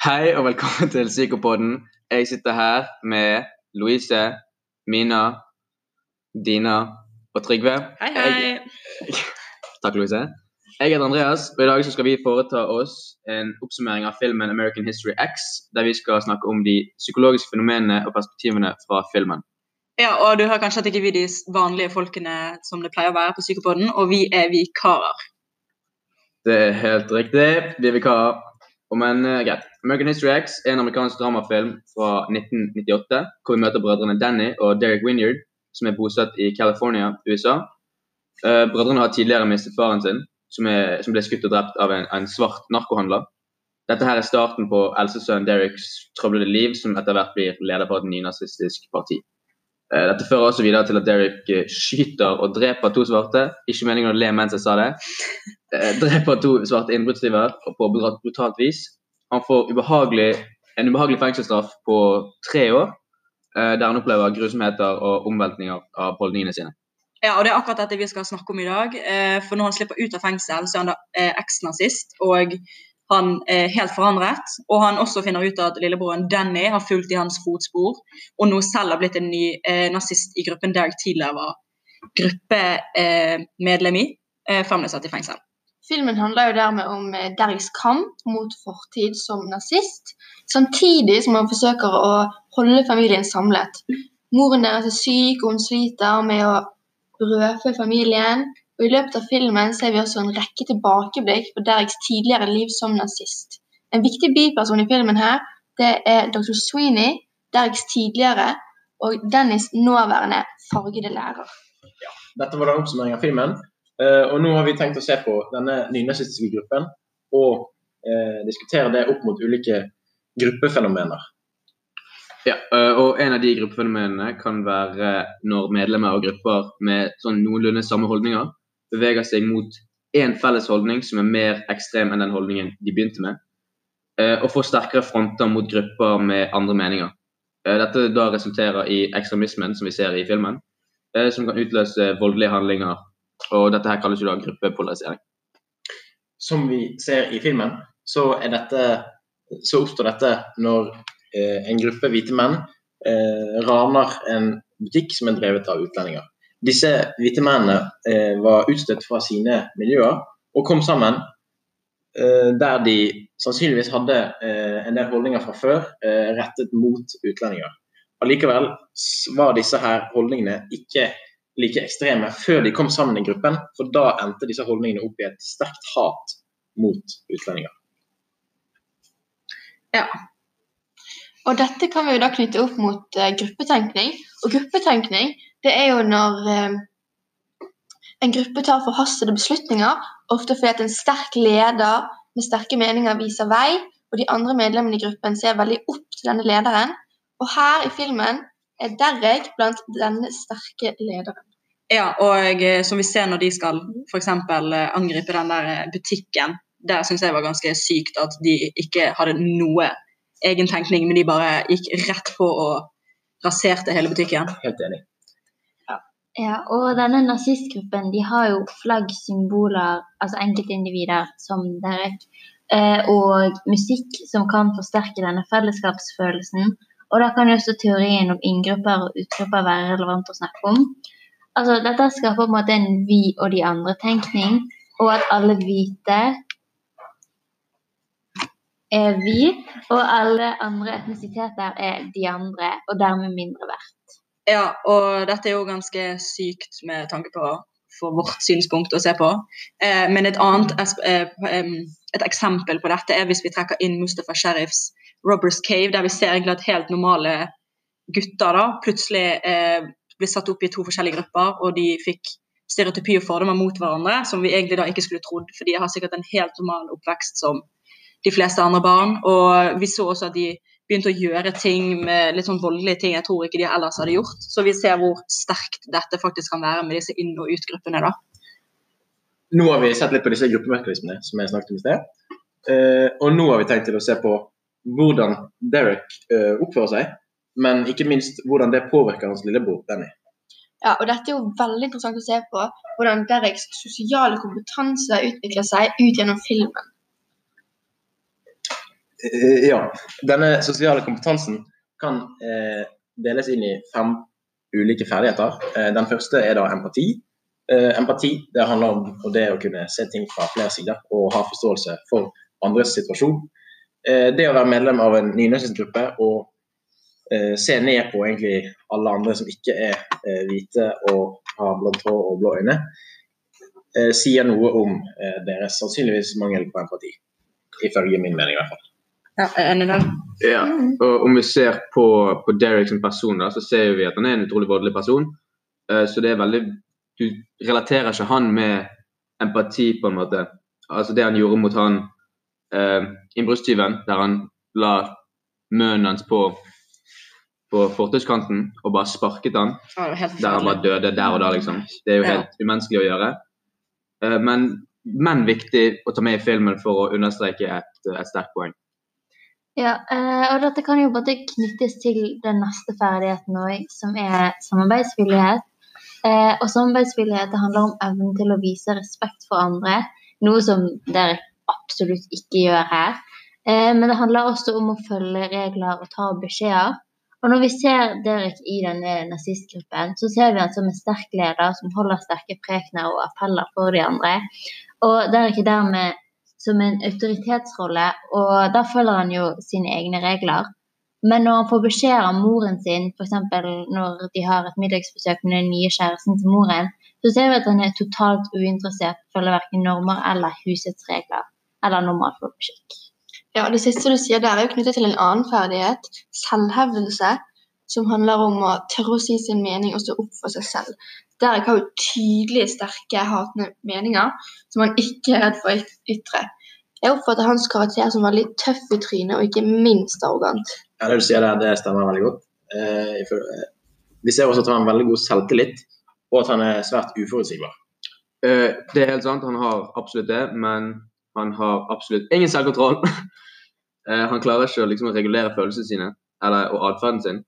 Hei og velkommen til Psykopodden. Jeg sitter her med Louise, Mina, Dina og Trygve. Hei, hei. Jeg, takk, Louise. Jeg heter Andreas, og i dag så skal vi foreta oss en oppsummering av filmen American History X, der vi skal snakke om de psykologiske fenomenene og perspektivene fra filmen. Ja, og du hører kanskje at ikke vi er de vanlige folkene som det pleier å være på Psykopodden, og vi er vikarer. Det er helt riktig. Vi er vikarer. Men uh, greit. American History X er en amerikansk dramafilm fra 1998, hvor vi møter brødrene Danny og Derek Winyard, som er bosatt i California, USA. Uh, brødrene har tidligere mistet faren sin, som, er, som ble skutt og drept av en, en svart narkohandler. Dette her er starten på eldstesønnen Dereks trøblede liv, som etter hvert blir leder for et nynazistisk parti. Uh, dette fører også videre til at Derek skyter og dreper to svarte. Ikke meningen å le mens jeg sa det. Uh, dreper to svarte innbruddstyver på brutalt vis. Han får ubehagelig, en ubehagelig fengselsstraff på tre år, der han opplever grusomheter og omveltninger av holdningene sine. Ja, og det er akkurat dette vi skal snakke om i dag. Eh, for når han slipper ut av fengsel, så er han da eksnazist. og han er helt forandret. Og han også finner ut at lillebroren Danny har fulgt i hans fotspor, og nå selv har blitt en ny eh, nazist i gruppen Derek tidligere var gruppemedlem i, eh, han ble satt i fengsel. Filmen handler jo dermed om eh, kamp mot fortid som nazist, samtidig som han forsøker å holde familien samlet. Moren deres er syk, og hun sliter med å brødfø familien. Og I løpet av filmen ser vi også en rekke tilbakeblikk på Dereks tidligere liv som nazist. En viktig biperson i filmen her, det er dr. Sweeney, Dereks tidligere og Dennis nåværende fargede lærer. Dette var da en oppsummering av filmen. Uh, og nå har vi tenkt å se på denne nynazistiske gruppen og uh, diskutere det opp mot ulike gruppefenomener. Ja, øh, og En av de gruppefenomenene kan være når medlemmer av grupper med sånn noenlunde samme holdninger beveger seg mot én felles holdning som er mer ekstrem enn den holdningen de begynte med, øh, og får sterkere fronter mot grupper med andre meninger. Øh, Dette da resulterer i ekstremismen som vi ser i filmen, øh, som kan utløse voldelige handlinger. og Dette her kalles jo da gruppepolarisering. Som vi ser i filmen, så, er dette, så oppstår dette når eh, en gruppe hvite menn eh, raner en butikk som er drevet av utlendinger. Disse hvite mennene eh, var utstøtt fra sine miljøer og kom sammen eh, der de sannsynligvis hadde eh, en del holdninger fra før rettet mot utlendinger. Allikevel var disse her holdningene ikke like ekstreme før de kom sammen i gruppen, for da endte disse holdningene opp i et sterkt hat mot utlendinger. Ja. Og dette kan vi jo da knytte opp mot gruppetenkning. Og gruppetenkning, det er jo når eh, en gruppe tar forhastede beslutninger, ofte fordi at en sterk leder med sterke meninger viser vei, og de andre medlemmene i gruppen ser veldig opp til denne lederen. Og her i filmen er Derek blant denne sterke lederen. Ja, og eh, som vi ser når de skal f.eks. angripe den der eh, butikken, der syns jeg var ganske sykt at de ikke hadde noe egen tenkning, men de bare gikk rett på og raserte hele butikken. Helt enig. Ja, og denne nazistgruppen de har jo flagg, symboler, altså enkeltindivider som Derek, eh, og musikk som kan forsterke denne fellesskapsfølelsen. Og da kan jo også teorien om inngrupper og utgrupper være relevant å snakke om. Altså, Dette skaper på en måte en vi og de andre-tenkning, og at alle hvite er vi, og alle andre etnisiteter er de andre, og dermed mindre verdt. Ja, og dette er jo ganske sykt med tanke på for vårt synspunkt å se på. Eh, men et annet eh, et eksempel på dette er hvis vi trekker inn Mustafa Sheriffs Robbers Cave, der vi ser egentlig at helt normale gutter da, plutselig eh, blir satt opp i to forskjellige grupper, og de fikk stereotypi og fordommer mot hverandre, som vi egentlig da ikke skulle trodd, for de har sikkert en helt normal oppvekst som de fleste andre barn. Og vi så også at de begynte å gjøre ting med litt sånn voldelige ting jeg tror ikke de ellers hadde gjort. Så vi ser hvor sterkt dette faktisk kan være med disse inn- og utgruppene. da. Nå har vi sett litt på disse gruppemekanismene som jeg snakket om i sted. Eh, og nå har vi tenkt til å se på hvordan Derek eh, oppfører seg, men ikke minst hvordan det påvirker hans lillebror Benny. Ja, og dette er jo veldig interessant å se på, hvordan Dereks sosiale kompetanse utvikler seg ut gjennom filmen. Eh, Ja. Denne sosiale kompetansen kan eh, deles inn i fem ulike ferdigheter. Eh, den første er da empati. Eh, empati det handler om det å kunne se ting fra flere sider og ha forståelse for andres situasjon. Eh, det å være medlem av en nynorskgruppe og eh, se ned på egentlig alle andre som ikke er hvite og har blondt hår og blå øyne, sier noe om deres sannsynligvis mangel på empati. Ifølge min mening, i hvert fall. Ja, enig der. Ja. Og om vi ser på, på Derek som person, da, så ser vi at han er en utrolig voldelig person. Eh, så det er veldig Du relaterer ikke han med empati, på en måte. Altså det han gjorde mot han uh, innbruddstyven, der han la munnen hans på, på fortauskanten og bare sparket han. Ja, Der han bare døde der og da, liksom. Det er jo Ja. helt umenneskelig å gjøre. Eh, men, men viktig å ta med i filmen for å understreke et, et sterkt poeng. Ja, eh, og dette kan jo både knyttes til den neste ferdigheten òg, som er samarbeidsvillighet. Eh, og samarbeidsvillighet handler om evnen til å vise respekt for andre, noe som dere absolutt ikke gjør her. Eh, men det handler også om å følge regler og ta beskjeder. Og når vi ser Derek i denne nazistgruppen, så ser vi han som en sterk leder som holder sterke prekener og appeller for de andre. Og Derek er dermed som en autoritetsrolle, og da følger han jo sine egne regler. Men når han får beskjed av moren sin, f.eks. når de har et middagsbesøk med den nye kjæresten til moren, så ser vi at han er totalt uinteressert følger verken normer eller husets regler, eller normal folkeskikk. Ja, Det siste du sier der, er jo knyttet til en annen ferdighet, selvhevdelse, som handler om å tørre å si sin mening og stå opp for seg selv. Derek har jo tydelige, sterke, hatende meninger som han ikke er redd for å ytre. Jeg oppfatter hans karakter som veldig tøff i trynet og ikke minst arrogant. Ja, Det du sier der, det stemmer veldig godt. Eh, eh, vi ser også at han har en veldig god selvtillit, og at han er svært uforutsigbar. Eh, det er helt sant, han har absolutt det, men han har absolutt ingen selvkontroll. Eh, han klarer ikke å liksom, regulere følelsene sine eller, og atferden sin,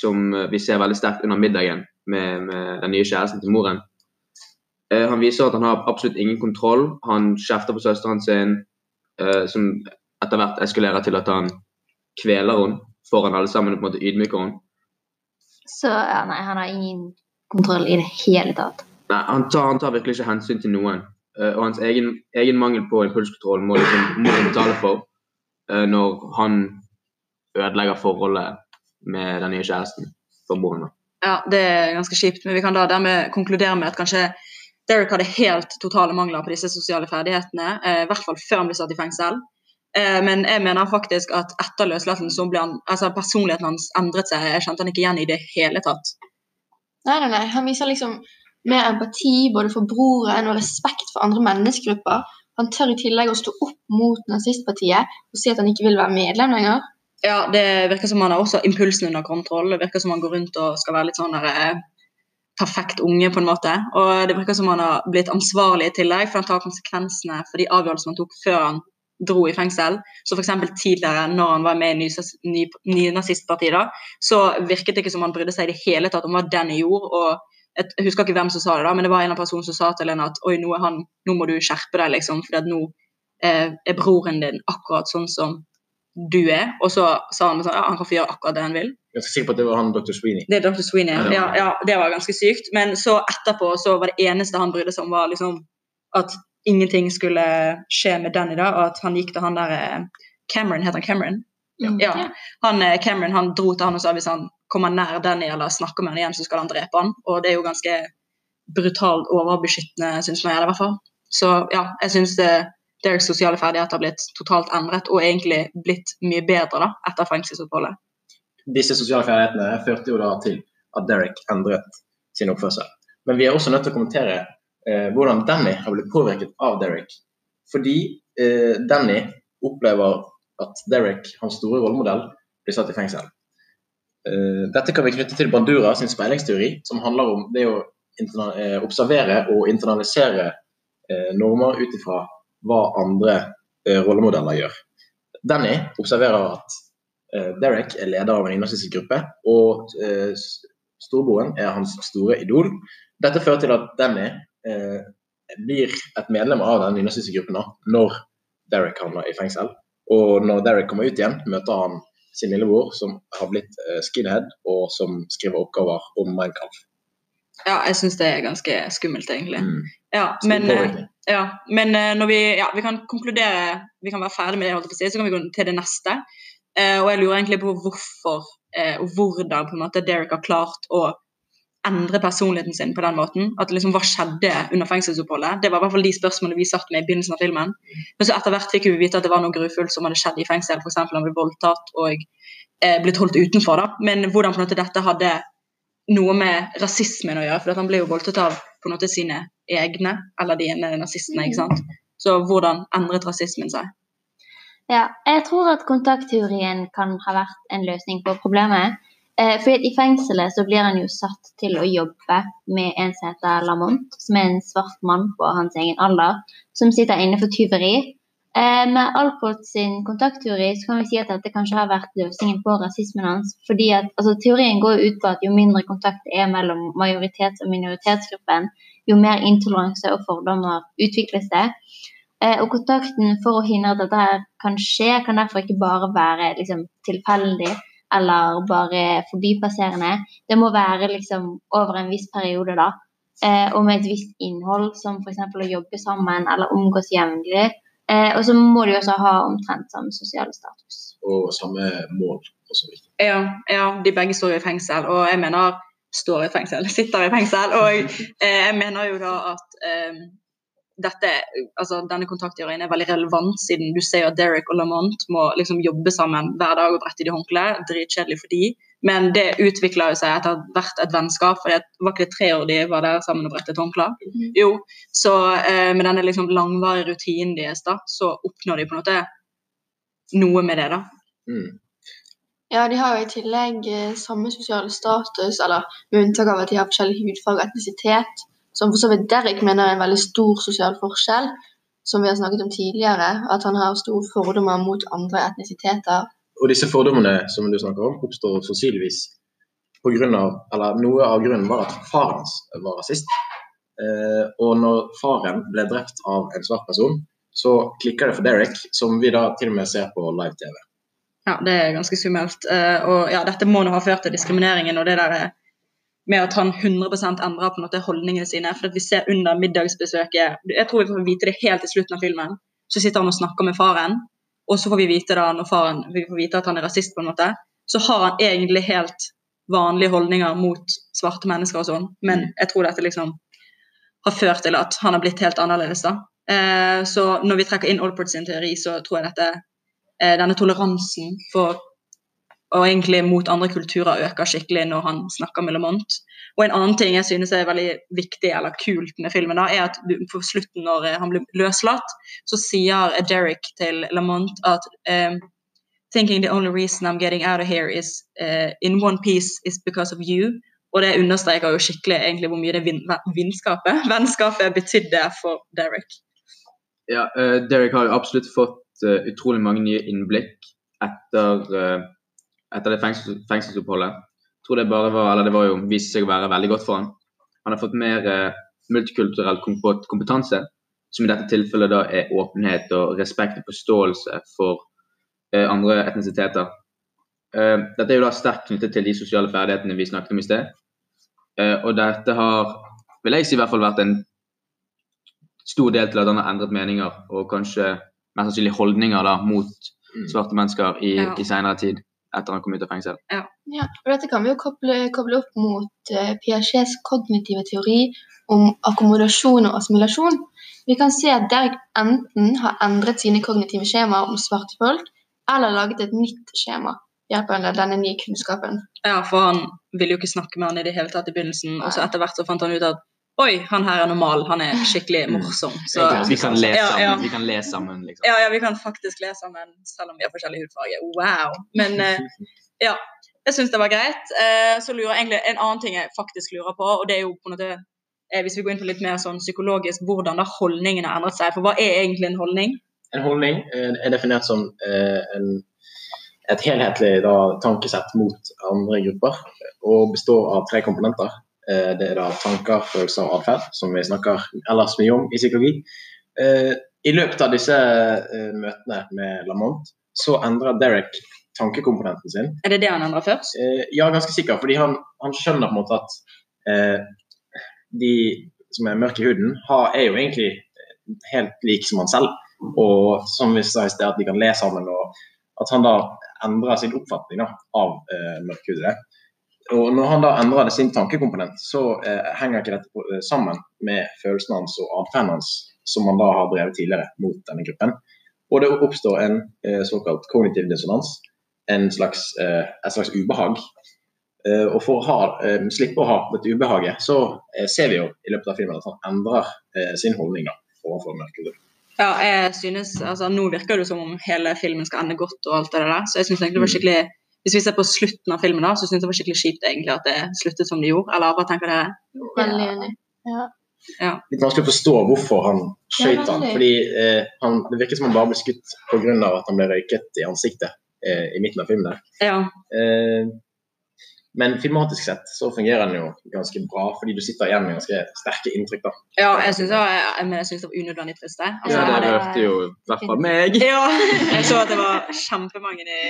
som eh, vi ser veldig sterkt under middagen med, med den nye kjæresten til moren. Eh, han viser at han har absolutt ingen kontroll. Han kjefter på søsteren sin, eh, som etter hvert eskalerer til at han kveler henne foran alle sammen og på en måte ydmyker henne. Så ja, nei, han har ingen kontroll i det hele tatt. Nei, han tar, han tar virkelig ikke hensyn til noen. Eh, og hans egen, egen mangel på impulskontroll må liksom må betale for eh, når han ødelegger forholdet med den nye kjæresten for moren. Ja, det er ganske kjipt, men vi kan da dermed konkludere med at kanskje Derek hadde helt totale mangler på disse sosiale ferdighetene, eh, i hvert fall før han ble satt i fengsel. Eh, men jeg mener faktisk at etter løslatelsen ble han, altså personligheten hans endret seg. Jeg kjente han ikke igjen i det hele tatt. Nei, nei, nei. Han viser liksom mer empati både for broren og respekt for andre menneskegrupper. Han tør i tillegg å stå opp mot nazistpartiet og si at han ikke vil være medlem lenger. Ja, Det virker som han har også impulsen under kontroll. Det virker som han går rundt og skal være litt sånn der, eh, perfekt unge, på en måte. Og det virker som han har blitt ansvarlig i tillegg, for han tar konsekvensene for de avgjørelsene han tok før han dro i fengsel. Så f.eks. tidligere, når han var med i Nynazistpartiet, ny, ny så virket det ikke som han brydde seg i det hele tatt om hva den gjorde. og Jeg husker ikke hvem som sa det, da, men det var en av personene som sa til henne at oi, nå, han, nå må du skjerpe deg, liksom, for nå eh, er broren din akkurat sånn som du er. Og så sa han sånn, ja, han kan få gjøre akkurat det han vil. Jeg er sikker på at det var han Dr. Sweeney. Det er Dr. Sweeney. Ja. Ja, det var ganske sykt. Men så etterpå så var det eneste han brydde seg om, var liksom at ingenting skulle skje med Danny, da, og at han gikk til han der eh, Cameron, heter han Cameron? Ja. Ja. Han, eh, Cameron han dro til han og sa hvis han kommer nær Danny eller snakker med han igjen, så skal han drepe han. Og det er jo ganske brutalt overbeskyttende, syns jeg i hvert fall. Så ja, jeg syns Dereks sosiale ferdigheter har blitt totalt endret, og egentlig blitt mye bedre da, etter fengselsoppholdet. Disse sosiale ferdighetene førte jo da til at Derek endret sin oppførsel. Men vi er også nødt til å kommentere eh, hvordan Danny har blitt påvirket av Derek. Fordi eh, Danny opplever at Derek, hans store rollemodell, blir satt i fengsel. Eh, dette kan vi knytte til Bandura sin speilingsteori, som handler om det å eh, observere og internalisere eh, normer ut ifra hva andre eh, rollemodeller gjør. Danny observerer at eh, Derek er leder av en nynazistisk gruppe, og eh, s- er hans store idol. Dette fører til at Danny eh, blir et medlem av den nynazistiske gruppen når Derek havner i fengsel. Og når Derek kommer ut igjen, møter han sin lillebror, som har blitt eh, skinhead, og som skriver oppgaver om Kampf. Ja, jeg syns det er ganske skummelt, egentlig. Mm. Ja, men, eh, ja, men eh, når vi, ja, vi kan konkludere Vi kan være ferdig med det, si, så kan vi gå til det neste. Eh, og jeg lurer egentlig på hvorfor eh, og hvordan på en måte Derek har klart å endre personligheten sin på den måten. At liksom, Hva skjedde under fengselsoppholdet? Det var i hvert fall de spørsmålene vi satt med i begynnelsen av filmen. Men så etter hvert fikk vi vite at det var noe grufullt som hadde skjedd i fengsel. F.eks. han ble voldtatt og eh, blitt holdt utenfor. da. Men hvordan på en måte dette hadde noe med rasismen å gjøre. For han ble jo voldtatt av på en måte sine egne, eller de ene nazistene. ikke sant? Så hvordan endret rasismen seg? Ja, jeg tror at kontaktteorien kan ha vært en løsning på problemet. Eh, fordi I fengselet så blir han jo satt til å jobbe med en som heter Lamont, som er en svart mann på hans egen alder, som sitter inne for tyveri. Eh, med Alport sin kontaktteori så kan vi si at dette kanskje har vært løsningen på rasismen hans. fordi at altså, Teorien går ut på at jo mindre kontakt er mellom majoritets- og minoritetsgruppen, jo mer intoleranse og fordommer utvikles det. Eh, og kontakten for å hindre at dette her kan skje, kan derfor ikke bare være liksom, tilfeldig eller bare forbipasserende. Det må være liksom, over en viss periode, da. Eh, og med et visst innhold, som f.eks. å jobbe sammen eller omgås jevnlig. Eh, og så må de også ha omtrent samme sosiale status. Og samme mål. Også viktig. Ja, ja, de begge står i fengsel, og jeg mener står i fengsel, sitter i fengsel. Og eh, jeg mener jo da at eh, dette, altså denne kontaktgjøringen er veldig relevant, siden du ser at Derek og Lamont må liksom jobbe sammen hver dag og brette i de håndkleet. Dritkjedelig for de. Men det utvikla seg etter hvert et vennskap. for det var ikke det tre år de var der sammen og brettet håndklær? Jo, så eh, med denne liksom langvarige rutinen deres, da, så oppnår de på en måte noe med det, da. Mm. Ja, de har jo i tillegg eh, samme sosiale status, eller med unntak av at de har forskjellig hudfarge og etnisitet, som for så vidt Derek mener er en veldig stor sosial forskjell, som vi har snakket om tidligere, at han har store fordommer mot andre etnisiteter. Og disse fordommene som du snakker om, oppstår sannsynligvis på grunn av, eller Noe av grunnen var at faren hans var rasist. Eh, og når faren ble drept av en svart person, så klikker det for Derek, som vi da til og med ser på live-TV. Ja, det er ganske skummelt. Eh, og ja, dette må nå ha ført til diskrimineringen og det der eh, med at han 100% endrer på en måte holdningene sine. For at vi ser under middagsbesøket Jeg tror vi får vite det helt til slutten av filmen. Så sitter han og snakker med faren, og så får vi vite da når faren vi får vite at han er rasist, på en måte, så har han egentlig helt vanlige holdninger mot svarte mennesker og sånn. Men jeg tror dette liksom har ført til at han har blitt helt annerledes. da. Eh, så når vi trekker inn Allport sin teori, så tror jeg dette eh, denne toleransen for og egentlig mot andre kulturer øker skikkelig når han snakker med Lamont. Og en annen ting jeg synes er veldig viktig eller kult med filmen, da, er at på slutten når eh, han blir løslatt, så sier Derek til Lamont at um, Thinking the only reason I'm getting out of here is uh, in one piece is because of you. Og det understreker jo skikkelig egentlig hvor mye det vin vinskapet, vennskapet betydde for Derek. Ja, uh, Derek har jo absolutt fått uh, utrolig mange nye innblikk etter, etter det fengsels fengselsoppholdet. Tror det bare var, eller det var jo viste seg å være veldig godt for han. Han har fått mer eh, multikulturell kompetanse, som i dette tilfellet da er åpenhet og respekt og forståelse for eh, andre etnisiteter. Eh, dette er jo da sterkt knyttet til de sosiale ferdighetene vi snakket om i sted. Eh, og dette har, vil jeg si, i hvert fall vært en stor del til at han har endret meninger og kanskje mest sannsynlig holdninger da, mot Mm. svarte mennesker i, Ja. i senere tid etter han kom ut av fengsel. Ja, og Dette kan vi jo koble, koble opp mot uh, Piagets kognitive teori om akkommodasjon og assimilasjon. Vi kan se at Derek enten har endret sine kognitive skjemaer om svarte folk, eller laget et nytt skjema ved denne nye kunnskapen. Ja, for han ville jo ikke snakke med han i det hele tatt i begynnelsen, og så etter hvert så fant han ut at oi, han her er normal, han er skikkelig morsom. Så Vi kan le Ja, sammen, ja. vi kan le sammen liksom. ja, ja, vi kan faktisk le sammen, selv om vi har forskjellig hudfarge. Wow! Men eh, ja, jeg syns det var greit. Eh, så lurer jeg egentlig En annen ting jeg faktisk lurer på, og det er jo på en måte eh, Hvis vi går inn på litt mer sånn psykologisk, hvordan da holdningen har endret seg. For hva er egentlig en holdning? En holdning er definert som eh, en, et helhetlig da, tankesett mot andre grupper, og består av tre komponenter. Eh, det er da tanker, følelser og atferd, som vi snakker ellers mye om i psykologi. Eh, I løpet av disse eh, møtene med Lamont så endrer Derek tankekomponenten sin. Er det det han endrer først? Eh, ja, ganske sikker, fordi han, han skjønner på en måte at eh, de som er mørke i huden, har, er jo egentlig helt like som han selv. Og som vi sa i sted, at de kan le sammen. og At han da endrer sin oppfatning da, av eh, mørkhudede. Og når han da endrer sin tankekomponent, så eh, henger ikke dette på, eh, sammen med følelsene hans og atferden hans, som han da har drevet tidligere mot denne gruppen. Og det oppstår en eh, såkalt kognitiv dissonans, en slags, eh, et slags ubehag. Eh, og for å ha, eh, slippe å ha dette ubehaget, så ser vi jo i løpet av filmen at han endrer sin holdning da, overfor mørkhudede. Ja, jeg synes, altså Nå virker det som om hele filmen skal ende godt, og alt det der, så jeg synes egentlig det var skikkelig Hvis vi ser på slutten av filmen, da, så synes jeg det var skikkelig kjipt egentlig at det sluttet som det gjorde. Eller hva tenker dere? Veldig enig. Ja. litt vanskelig å forstå hvorfor han skøyt han. Fordi eh, han, Det virker som han bare ble skutt pga. at han ble røyket i ansiktet eh, i midten av filmen. der. Ja, Eh, men filmatisk sett så fungerer den jo ganske bra, fordi du sitter igjen med ganske sterke inntrykk. da. ja jeg syns det, var- unødvendig trist. Altså, Ja, det hadde- hørte jo i hvert fall meg. Ja, jeg så at det var kjempemange i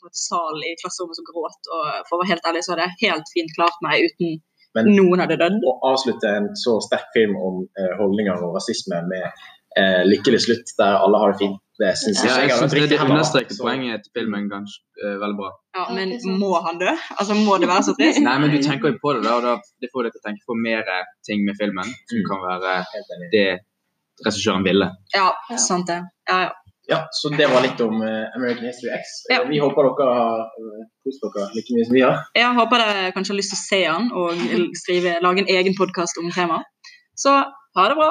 salen sal i klasserommet som gråt. Og for å være helt ærlig så hadde jeg helt fint klart meg uten Men- noen hadde dødd. Å avslutte en så sterk film om eh, holdninger og rasisme med eh, lykkelig slutt der alle har det fint, det syns Ja, jeg har synes det, riktig det understreker poenget til filmen ganske eh, veldig bra. Ja, men må han dø? Altså, må det være så trist? Nei, men du tenker jo på det, da, og da, det får deg til å tenke på mer ting med filmen som Mm. kan være det regissøren ville. Ja, Ja. sant det. Ja, ja. Ja, så det var litt om uh, American History X. Ja. Vi håper dere har uh, kost dere like mye som vi har. Jeg håper dere kanskje har lyst til å se han og skrive, lage en egen podkast om temaet. Så ha det bra.